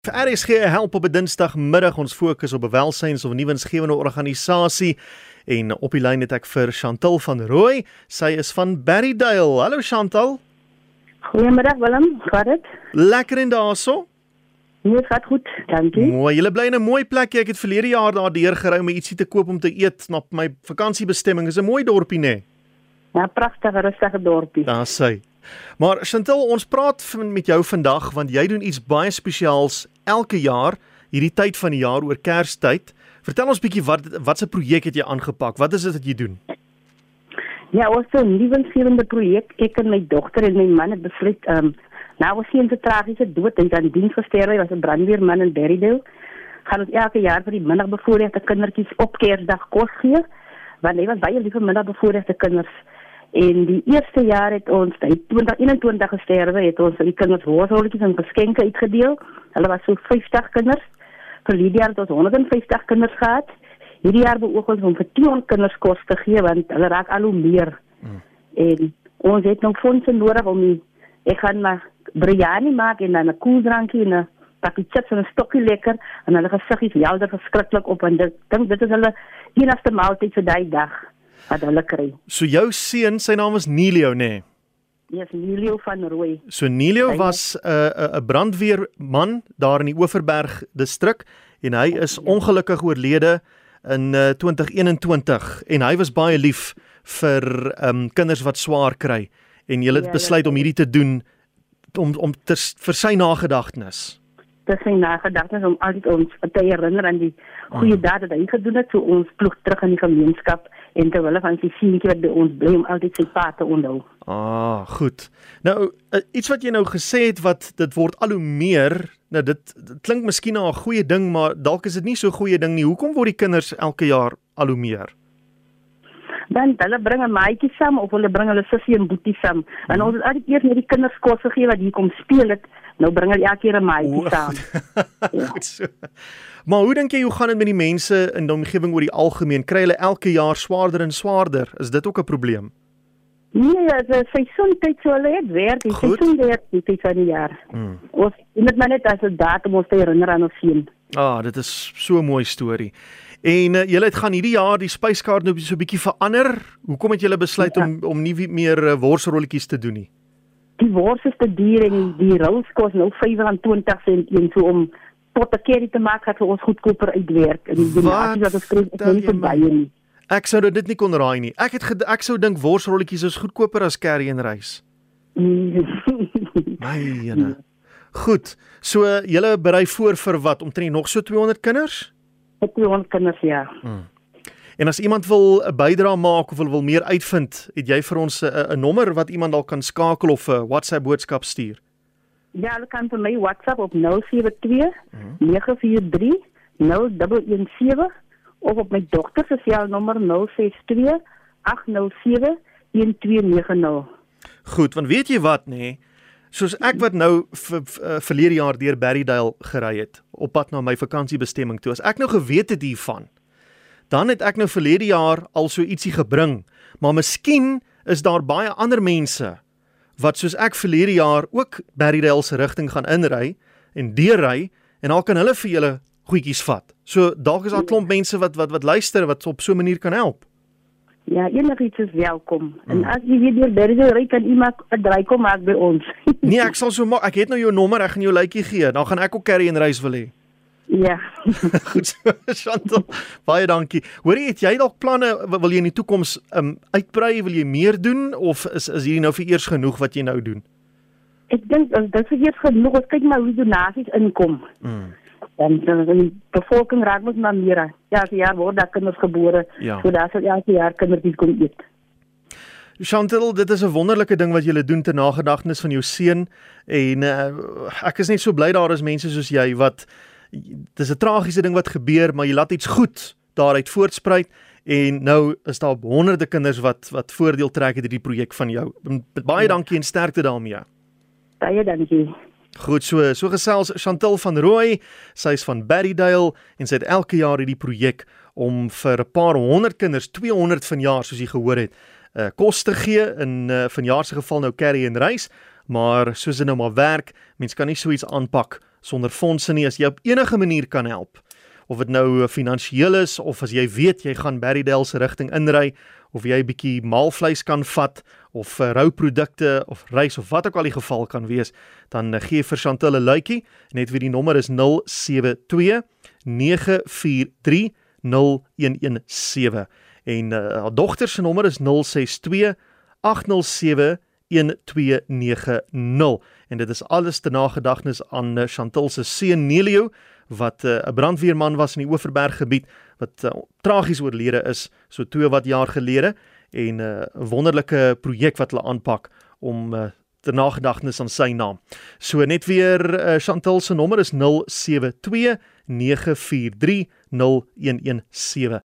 Vir RSG help op 'n Dinsdagmiddag ons fokus op welsyns of 'n nuwensgewende organisasie en op die lyn het ek vir Chantal van Rooi. Sy is van Berrydale. Hallo Chantal. Goeiemiddag Willem, gaat dit? Lekker en daarso? Nee, gaat goed, dankie. Mooi. Jy bly in 'n mooi plek. Ek het verlede jaar daar deurgery om ietsie te koop om te eet na my vakansiebestemming. Dis 'n mooi dorpie nê. Nee. Ja, pragtige rustige dorpie. Daar sê. Maar Chantal, ons praat met jou vandag want jy doen iets baie spesiaals elke jaar hierdie tyd van die jaar oor Kerstyd. Vertel ons bietjie wat wat se projek het jy aangepak? Wat is dit wat jy doen? Ja, ons het 'n nuwensgewende projek. Ek en my dogter en my man het besluit ehm um, nou ons sien 'n tragiese dood en dan diens gesterwe was 'n brandweerman in Berrydale. Gaan ons elke jaar vir die minderbevoorregte kindertjies op Kersdag kos gee want hy was baie lief vir minderbevoorregte kinders. En die eerste jaar het ons by 2021 gesterwe, het ons die kinders woordsrolletjies en geskenke uitgedeel. Hulle was so 50 kinders. Vir jaar het ons 150 kinders gehad. Hierdie jaar beoog ons om vir 200 kinders kos te gee want hulle raak al hoe meer. Mm. En ons het nog fondse nodig om die, ek gaan maar biryani maak en dan 'n koeldrankie en 'n pakkie chips en 'n stokkie lekker en hulle gesiggies helder verskriklik op en dit dink dit is hulle enigste maaltyd vir daai dag wat hulle kry. So jou seun, sy naam is Nilio nê? Nee? Ja, yes, Nilio van Rooi. So Nilio was 'n uh, 'n brandweerman daar in die Oeverberg distrik en hy is ongelukkig oorlede in uh, 2021 en hy was baie lief vir um, kinders wat swaar kry en jy het ja, besluit ja, om hierdie te doen om om ter, vir sy nagedagtenis te sy nagedagtes om altyd ons te herinner aan die goeie mm. dade wat hy gedoen het so ons ploeg terug in die gemeenskap en terwyl van sy seentjie wat by ons bly om altyd sy pa te onthou. Ah, goed. Nou eh, iets wat jy nou gesê het wat dit word al hoe meer, nou dit, dit klink miskien na 'n goeie ding, maar dalk is dit nie so 'n goeie ding nie. Hoekom word die kinders elke jaar al hoe meer? Dan hulle bring 'n maatjie saam of hulle bring hulle sussie en boetie saam. En hmm. ons het altyd eers net die kinders kos gegee wat hier kom speel het. Nou bring hulle elke keer 'n maatjie saam. ja. Goed so. Maar hoe dink jy hoe gaan dit met die mense in die omgewing oor die algemeen? Kry hulle elke jaar swaarder en swaarder? Is dit ook 'n probleem? Nee, dit is seisoentyd so hulle het werk, die seisoen werk die tyd van die jaar. Hmm. Ons moet maar net as 'n datum ons herinner aan ons sien. Ah, dit is so 'n mooi storie. En uh, julle het gaan hierdie jaar die spyskaart nou so 'n bietjie verander. Hoekom het julle besluit ja. om om nie meer uh, worsrolletjies te doen nie? Die wors is te duur en die rolls kos nou R25 sent een so om tot 'n keer te maak dat ons goedkoper uitwerk en die dinge wat ons kry is nie vir baie nie. Ek sou dit nie kon raai nie. Ek het ek sou dink worsrolletjies is goedkoper as curry en rys. My jene. Goed. So julle berei voor vir wat? Omtrent nog so 200 kinders? 200 kinders ja. Hmm. En as iemand wil 'n bydrae maak of wil, wil meer uitvind, het jy vir ons 'n nommer wat iemand dalk kan skakel of 'n WhatsApp boodskap stuur? Ja, hulle kan vir my WhatsApp op 072 943 0117 of op my dogter se selnommer 062 807 1290. Goed, want weet jy wat nê? Nee? Soos ek wat nou eh, verlede jaar deur Berrydale gery het op pad na my vakansiebestemming toe. As ek nou geweet het hiervan, dan het ek nou verlede jaar al so ietsie gebring. Maar miskien is daar baie ander mense wat soos ek verlede jaar ook Berrydale se rigting gaan inry en deurry en dan kan hulle vir julle goedjies vat. So dalk is daar 'n klomp mense wat wat wat luister wat op so 'n manier kan help. Ja, enigiets is welkom. Hmm. En as jy weer deur Berrydale ry kan iemand 'n draai kom maak by ons. nee, ek sal so maak. Ek het nou jou nommer, ek gaan jou lykie gee. Dan gaan ek ook carry en reis wil hê. Ja. Goed. Chantal, baie dankie. Hoorie, het jy dalk planne wil jy in die toekoms um uitbrei, wil jy meer doen of is is hierdie nou vir eers genoeg wat jy nou doen? Ek dink dit is eers genoeg. Ons kyk maar hoe donasies inkom. Mm. En dan die bevolking raak mos maar meer. Ja, die jaar word daar kinders gebore. Ja. So daar sal elke jaar kindertjies kom eet. Chantel, dit is 'n wonderlike ding wat jy doen ter nagedagtenis van jou seun en uh, ek is net so bly daar is mense soos jy wat dis 'n tragiese ding wat gebeur, maar jy laat iets goed daaruit voortspruit en nou is daar honderde kinders wat wat voordeel trek uit hierdie projek van jou. Baie ja. dankie en sterkte daarmee. Baie dankie. Goed so, so gesels Chantal van Rooi, sy is van Berrydale en sy het elke jaar hierdie projek om vir 'n paar honderd kinders, 200 vanjaar soos jy gehoor het, uh, kos te gee. In uh, vanjaar se geval nou curry en rys, maar soos dit nou maar werk, mens kan nie so iets aanpak sonder fondse nie. As jy op enige manier kan help of dit nou finansiëel is of as jy weet jy gaan Berrydale se rigting inry of jy 'n bietjie maalvleis kan vat of uh, rouprodukte of rys of wat ook al die geval kan wees, dan uh, gee vir Chantel 'n luitjie. Net weer die nommer is 072 943 0117 en uh, haar dogter se nommer is 062 807 1290 en dit is alles te nagedagtenis aan uh, Chantel se seun Nelio wat 'n uh, brandweerman was in die Oeverberg gebied wat uh, tragies oorlede is so 2 wat jaar gelede en 'n uh, wonderlike projek wat hulle aanpak om uh, te nagedagtenis aan sy naam. So net weer uh, Chantal se nommer is 072 943 0117